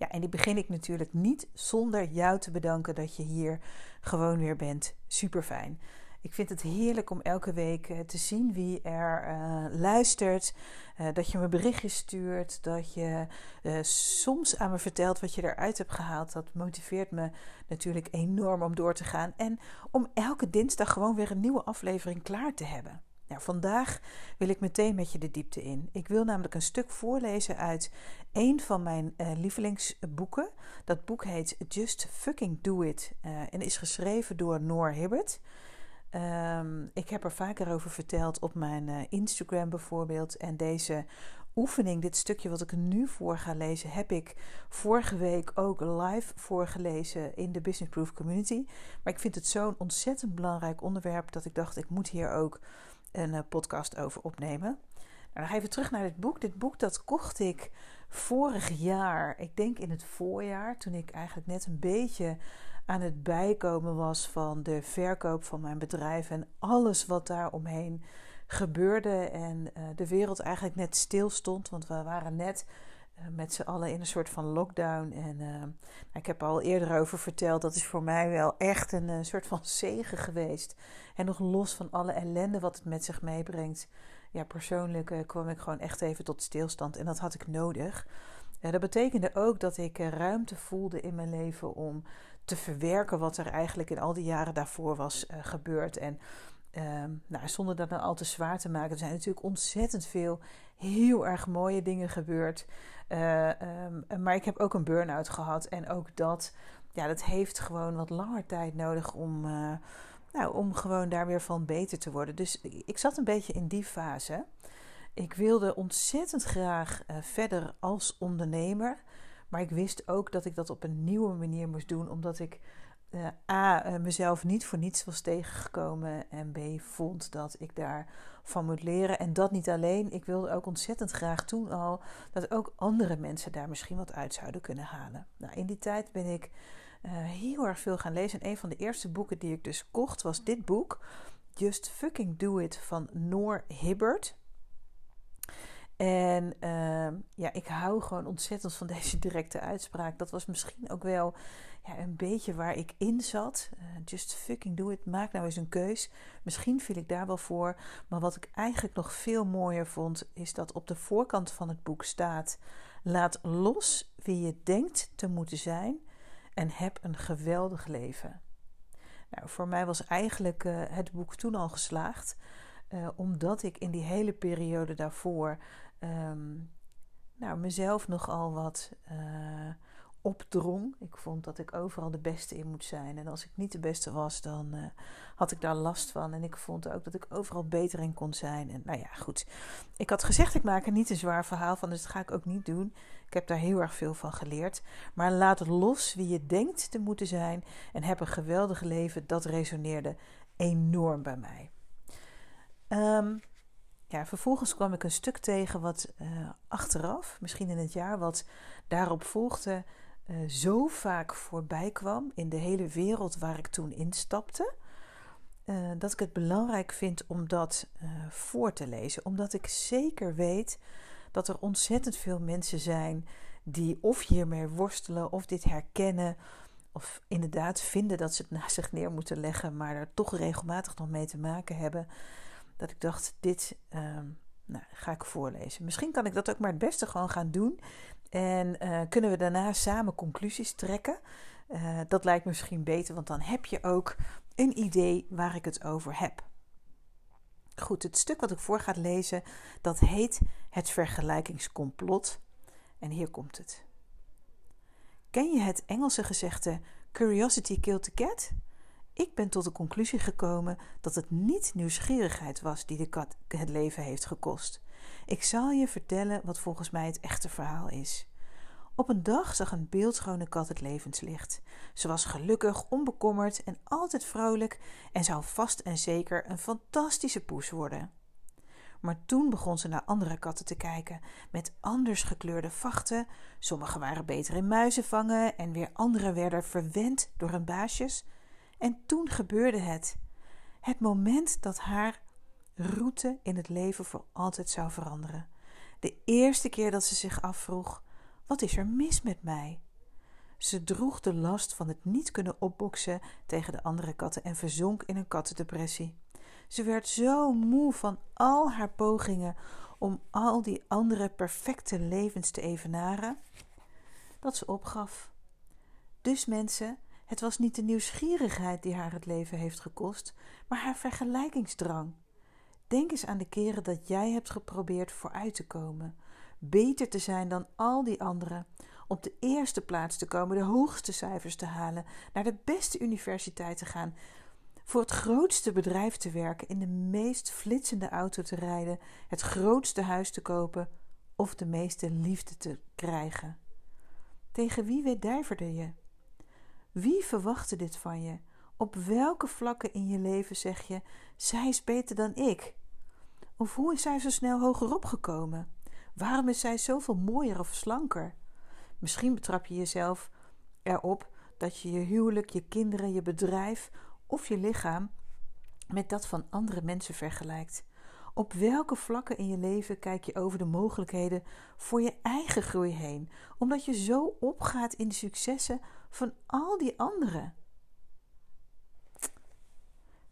Ja, en die begin ik natuurlijk niet zonder jou te bedanken dat je hier gewoon weer bent. Super fijn. Ik vind het heerlijk om elke week eh, te zien wie er uh, luistert. Uh, dat je me berichtjes stuurt. Dat je soms aan me vertelt wat je eruit hebt gehaald. Dat motiveert me natuurlijk enorm om door te gaan. En om elke dinsdag gewoon weer een nieuwe aflevering klaar te hebben. Nou, vandaag wil ik meteen met je de diepte in. Ik wil namelijk een stuk voorlezen uit een van mijn uh, lievelingsboeken. Dat boek heet Just Fucking Do It uh, en is geschreven door Noor Hibbert. Um, ik heb er vaker over verteld op mijn uh, Instagram bijvoorbeeld. En deze oefening, dit stukje wat ik nu voor ga lezen, heb ik vorige week ook live voorgelezen in de Business Proof Community. Maar ik vind het zo'n ontzettend belangrijk onderwerp dat ik dacht, ik moet hier ook een uh, podcast over opnemen. Nou, dan even terug naar dit boek. Dit boek dat kocht ik vorig jaar, ik denk in het voorjaar, toen ik eigenlijk net een beetje aan het bijkomen was van de verkoop van mijn bedrijf en alles wat daar omheen gebeurde en uh, de wereld eigenlijk net stil stond, want we waren net met z'n allen in een soort van lockdown. En uh, nou, ik heb al eerder over verteld, dat is voor mij wel echt een soort van zegen geweest. En nog los van alle ellende wat het met zich meebrengt. Ja, persoonlijk kwam ik gewoon echt even tot stilstand en dat had ik nodig. dat betekende ook dat ik ruimte voelde in mijn leven om te verwerken wat er eigenlijk in al die jaren daarvoor was uh, gebeurd. En uh, nou, zonder dat nou al te zwaar te maken, er zijn natuurlijk ontzettend veel heel erg mooie dingen gebeurd. Uh, um, maar ik heb ook een burn-out gehad. En ook dat, ja, dat heeft gewoon wat langer tijd nodig om, uh, nou, om gewoon daar weer van beter te worden. Dus ik zat een beetje in die fase. Ik wilde ontzettend graag verder als ondernemer. Maar ik wist ook dat ik dat op een nieuwe manier moest doen, omdat ik uh, A, uh, mezelf niet voor niets was tegengekomen en B, vond dat ik daarvan moet leren. En dat niet alleen, ik wilde ook ontzettend graag toen al dat ook andere mensen daar misschien wat uit zouden kunnen halen. Nou, in die tijd ben ik uh, heel erg veel gaan lezen. En een van de eerste boeken die ik dus kocht was dit boek, Just Fucking Do It van Noor Hibbert. En uh, ja, ik hou gewoon ontzettend van deze directe uitspraak. Dat was misschien ook wel ja, een beetje waar ik in zat. Uh, just fucking do it. Maak nou eens een keus. Misschien viel ik daar wel voor. Maar wat ik eigenlijk nog veel mooier vond, is dat op de voorkant van het boek staat: Laat los wie je denkt te moeten zijn en heb een geweldig leven. Nou, voor mij was eigenlijk uh, het boek toen al geslaagd. Uh, omdat ik in die hele periode daarvoor um, nou, mezelf nogal wat uh, opdrong. Ik vond dat ik overal de beste in moet zijn. En als ik niet de beste was, dan uh, had ik daar last van. En ik vond ook dat ik overal beter in kon zijn. En nou ja, goed. Ik had gezegd, ik maak er niet een zwaar verhaal van. Dus dat ga ik ook niet doen. Ik heb daar heel erg veel van geleerd. Maar laat los wie je denkt te moeten zijn. En heb een geweldig leven. Dat resoneerde enorm bij mij. Um, ja, vervolgens kwam ik een stuk tegen wat uh, achteraf, misschien in het jaar wat daarop volgde, uh, zo vaak voorbij kwam in de hele wereld waar ik toen instapte. Uh, dat ik het belangrijk vind om dat voor te lezen. Omdat ik zeker weet dat er ontzettend veel mensen zijn die of hiermee worstelen of dit herkennen. Of inderdaad vinden dat ze het naast zich neer moeten leggen, maar er toch regelmatig nog mee te maken hebben dat ik dacht, dit uh, nou, ga ik voorlezen. Misschien kan ik dat ook maar het beste gewoon gaan doen. En uh, kunnen we daarna samen conclusies trekken. Uh, dat lijkt me misschien beter, want dan heb je ook een idee waar ik het over heb. Goed, het stuk wat ik voor ga lezen, dat heet het vergelijkingscomplot. En hier komt het. Ken je het Engelse gezegde Curiosity killed the cat? Ik ben tot de conclusie gekomen dat het niet nieuwsgierigheid was die de kat het leven heeft gekost. Ik zal je vertellen wat volgens mij het echte verhaal is. Op een dag zag een beeldschone kat het levenslicht. Ze was gelukkig, onbekommerd en altijd vrolijk en zou vast en zeker een fantastische poes worden. Maar toen begon ze naar andere katten te kijken, met anders gekleurde vachten. Sommige waren beter in muizen vangen en weer andere werden verwend door hun baasjes. En toen gebeurde het. Het moment dat haar route in het leven voor altijd zou veranderen. De eerste keer dat ze zich afvroeg: wat is er mis met mij? Ze droeg de last van het niet kunnen opboksen tegen de andere katten en verzonk in een kattendepressie. Ze werd zo moe van al haar pogingen om al die andere perfecte levens te evenaren, dat ze opgaf. Dus mensen, het was niet de nieuwsgierigheid die haar het leven heeft gekost, maar haar vergelijkingsdrang. Denk eens aan de keren dat jij hebt geprobeerd vooruit te komen, beter te zijn dan al die anderen, op de eerste plaats te komen, de hoogste cijfers te halen, naar de beste universiteit te gaan, voor het grootste bedrijf te werken, in de meest flitsende auto te rijden, het grootste huis te kopen of de meeste liefde te krijgen. Tegen wie wedijverde je? Wie verwachtte dit van je? Op welke vlakken in je leven zeg je: zij is beter dan ik? Of hoe is zij zo snel hogerop gekomen? Waarom is zij zoveel mooier of slanker? Misschien betrap je jezelf erop dat je je huwelijk, je kinderen, je bedrijf of je lichaam met dat van andere mensen vergelijkt. Op welke vlakken in je leven kijk je over de mogelijkheden voor je eigen groei heen, omdat je zo opgaat in de successen van al die anderen?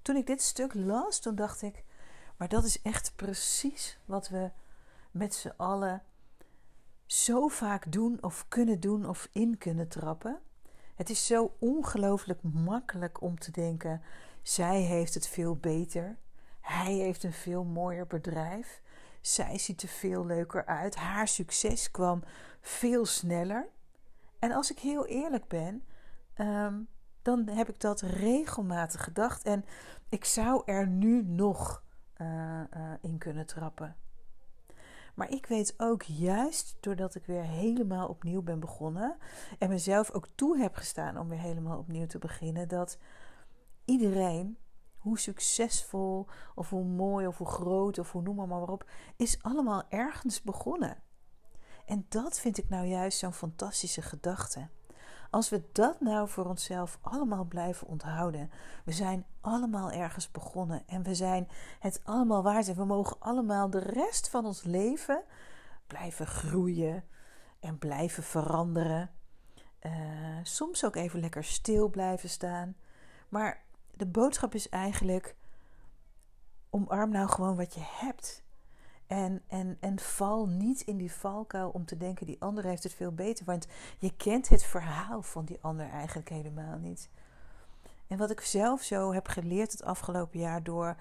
Toen ik dit stuk las, toen dacht ik: maar dat is echt precies wat we met z'n allen zo vaak doen of kunnen doen of in kunnen trappen. Het is zo ongelooflijk makkelijk om te denken: zij heeft het veel beter. Hij heeft een veel mooier bedrijf. Zij ziet er veel leuker uit. Haar succes kwam veel sneller. En als ik heel eerlijk ben, ehm, dan heb ik dat regelmatig gedacht. En ik zou er nu nog uh, in kunnen trappen. Maar ik weet ook juist doordat ik weer helemaal opnieuw ben begonnen en mezelf ook toe heb gestaan om weer helemaal opnieuw te beginnen, dat iedereen, hoe succesvol of hoe mooi of hoe groot of hoe noem maar, maar op, is allemaal ergens begonnen. En dat vind ik nou juist zo'n fantastische gedachte. Als we dat nou voor onszelf allemaal blijven onthouden. We zijn allemaal ergens begonnen en we zijn het allemaal waard. En we mogen allemaal de rest van ons leven blijven groeien en blijven veranderen. Uh, soms ook even lekker stil blijven staan. Maar de boodschap is eigenlijk: omarm nou gewoon wat je hebt. En, en, en val niet in die valkuil om te denken: die ander heeft het veel beter. Want je kent het verhaal van die ander eigenlijk helemaal niet. En wat ik zelf zo heb geleerd het afgelopen jaar door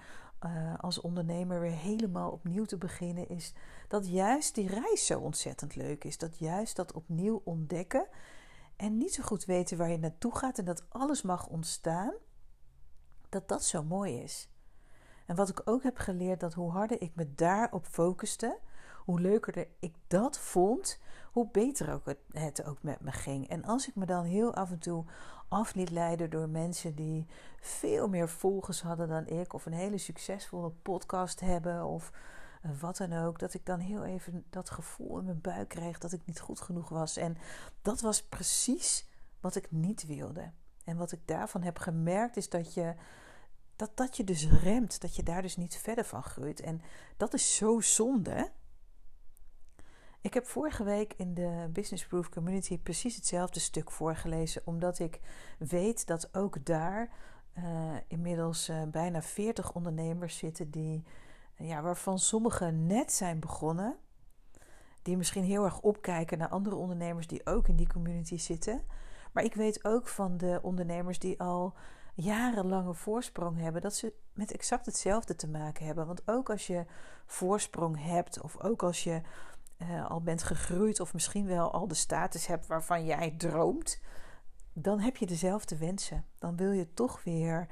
uh, als ondernemer weer helemaal opnieuw te beginnen, is dat juist die reis zo ontzettend leuk is. Dat juist dat opnieuw ontdekken en niet zo goed weten waar je naartoe gaat en dat alles mag ontstaan, dat dat zo mooi is. En wat ik ook heb geleerd, dat hoe harder ik me daarop focuste, hoe leuker ik dat vond, hoe beter ook het, het, ook met me ging. En als ik me dan heel af en toe af liet leiden door mensen die veel meer volgers hadden dan ik, of een hele succesvolle podcast hebben, of eh, wat dan ook, dat ik dan heel even dat gevoel in mijn buik kreeg dat ik niet goed genoeg was. En dat was precies wat ik niet wilde. En wat ik daarvan heb gemerkt is dat je dat dat je dus remt, dat je daar dus niet verder van groeit. En dat is zo zonde. Ik heb vorige week in de Business Proof Community precies hetzelfde stuk voorgelezen, omdat ik weet dat ook daar uh, inmiddels uh, bijna 40 ondernemers zitten die, ja, waarvan sommigen net zijn begonnen, die misschien heel erg opkijken naar andere ondernemers die ook in die community zitten. Maar ik weet ook van de ondernemers die al jarenlange voorsprong hebben, dat ze met exact hetzelfde te maken hebben. Want ook als je voorsprong hebt, of ook als je uh, al bent gegroeid, of misschien wel al de status hebt waarvan jij droomt, dan heb je dezelfde wensen. Dan wil je toch weer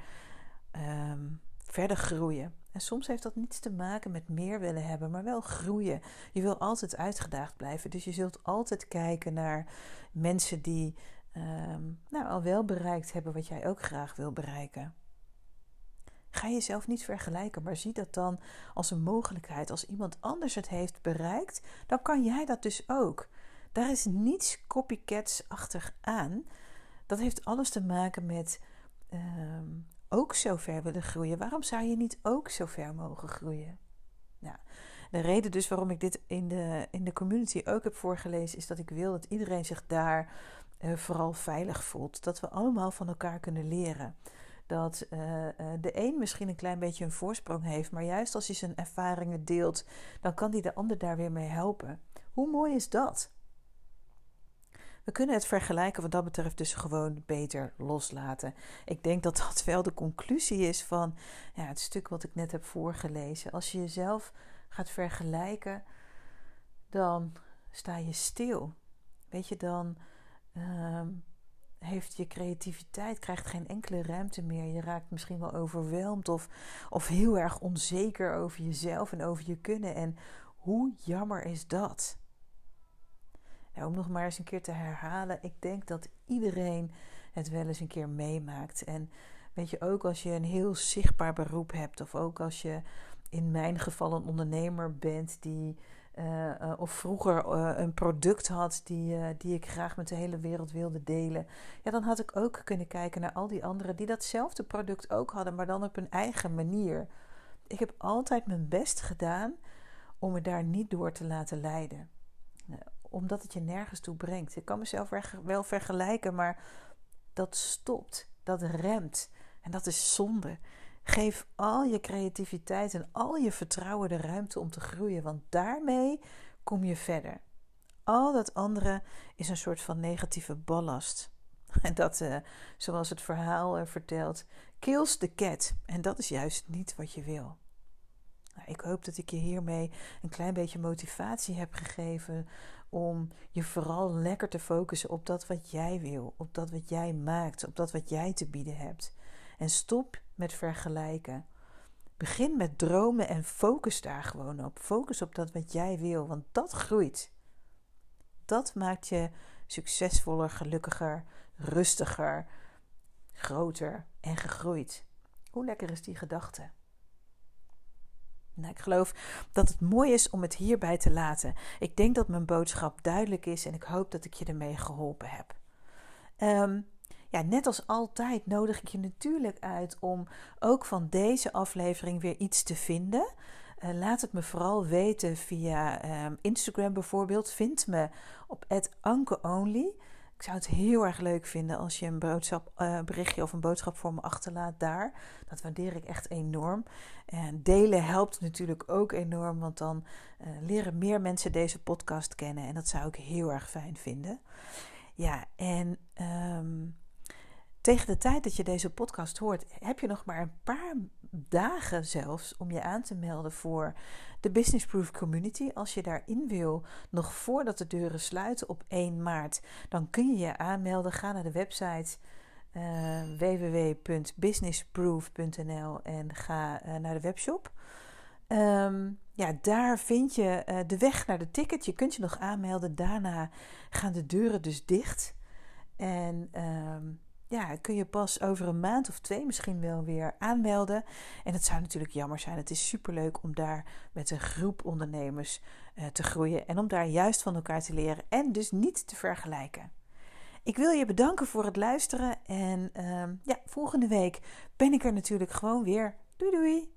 um, verder groeien. En soms heeft dat niets te maken met meer willen hebben, maar wel groeien. Je wil altijd uitgedaagd blijven. Dus je zult altijd kijken naar mensen die ehm, nou, al wel bereikt hebben wat jij ook graag wil bereiken. Ga jezelf niet vergelijken, maar zie dat dan als een mogelijkheid. Als iemand anders het heeft bereikt, dan kan jij dat dus ook. Daar is niets copycats-achtig aan. Dat heeft alles te maken met ehm, ook zo ver willen groeien. Waarom zou je niet ook zo ver mogen groeien? De reden dus waarom ik dit in de, in de community ook heb voorgelezen, is dat ik wil dat iedereen zich daar vooral veilig voelt. Dat we allemaal van elkaar kunnen leren. Dat uh, de een misschien een klein beetje een voorsprong heeft, maar juist als hij zijn ervaringen deelt, dan kan hij de ander daar weer mee helpen. Hoe mooi is dat? We kunnen het vergelijken wat dat betreft dus gewoon beter loslaten. Ik denk dat dat wel de conclusie is van ja, het stuk wat ik net heb voorgelezen. Als je jezelf gaat vergelijken, dan sta je stil. Weet je, dan uh, heeft je creativiteit krijgt geen enkele ruimte meer. Je raakt misschien wel overweldigd of, of heel erg onzeker over jezelf en over je kunnen. En hoe jammer is dat? om nog maar eens een keer te herhalen, ik denk dat iedereen het wel eens een keer meemaakt. En weet je, ook als je een heel zichtbaar beroep hebt, of ook als je in mijn geval een ondernemer bent die. Uh, uh, of vroeger uh, een product had die, die ik graag met de hele wereld wilde delen. Ja, dan had ik ook kunnen kijken naar al die anderen die datzelfde product ook hadden, maar dan op hun eigen manier. Ik heb altijd mijn best gedaan om me daar niet door te laten leiden omdat het je nergens toe brengt. Ik kan mezelf wel vergelijken, maar dat stopt, dat remt. En dat is zonde. Geef al je creativiteit en al je vertrouwen de ruimte om te groeien, want daarmee kom je verder. Al dat andere is een soort van negatieve ballast. En dat, uh, zoals het verhaal uh, vertelt, kills the cat. En dat is juist niet wat je wil. Nou, ik hoop dat ik je hiermee een klein beetje motivatie heb gegeven om je vooral lekker te focussen op dat wat jij wil, op dat wat jij maakt, op dat wat jij te bieden hebt. En stop met vergelijken. Begin met dromen en focus daar gewoon op. Focus op dat wat jij wil, want dat groeit. Dat maakt je succesvoller, gelukkiger, rustiger, groter en gegroeid. Hoe lekker is die gedachte? Nou, ik geloof dat het mooi is om het hierbij te laten. Ik denk dat mijn boodschap duidelijk is en ik hoop dat ik je ermee geholpen heb. Um, ja, net als altijd nodig ik je natuurlijk uit om ook van deze aflevering weer iets te vinden. Uh, laat het me vooral weten via um, Instagram bijvoorbeeld. Vind me op @ankeonly. Ik zou het heel erg leuk vinden als je een boodschap, uh, berichtje of een boodschap voor me achterlaat daar. Dat waardeer ik echt enorm. En delen helpt natuurlijk ook enorm, want dan uh, leren meer mensen deze podcast kennen. En dat zou ik heel erg fijn vinden. Ja, en um, tegen de tijd dat je deze podcast hoort, heb je nog maar een paar dagen zelfs om je aan te melden voor de Business Proof Community. Als je daarin wil, nog voordat de deuren sluiten op 1 maart, dan kun je je aanmelden. Ga naar de website uh, www.businessproof.nl en ga uh, naar de webshop. Um, ja, daar vind je uh, de weg naar de ticket. Je kunt je nog aanmelden. Daarna gaan de deuren dus dicht. En um, ja, kun je pas over een maand of twee misschien wel weer aanmelden. En het zou natuurlijk jammer zijn. Het is superleuk om daar met een groep ondernemers uh, te groeien. En om daar juist van elkaar te leren. En dus niet te vergelijken. Ik wil je bedanken voor het luisteren. En uh, ja, volgende week ben ik er natuurlijk gewoon weer. Doei doei!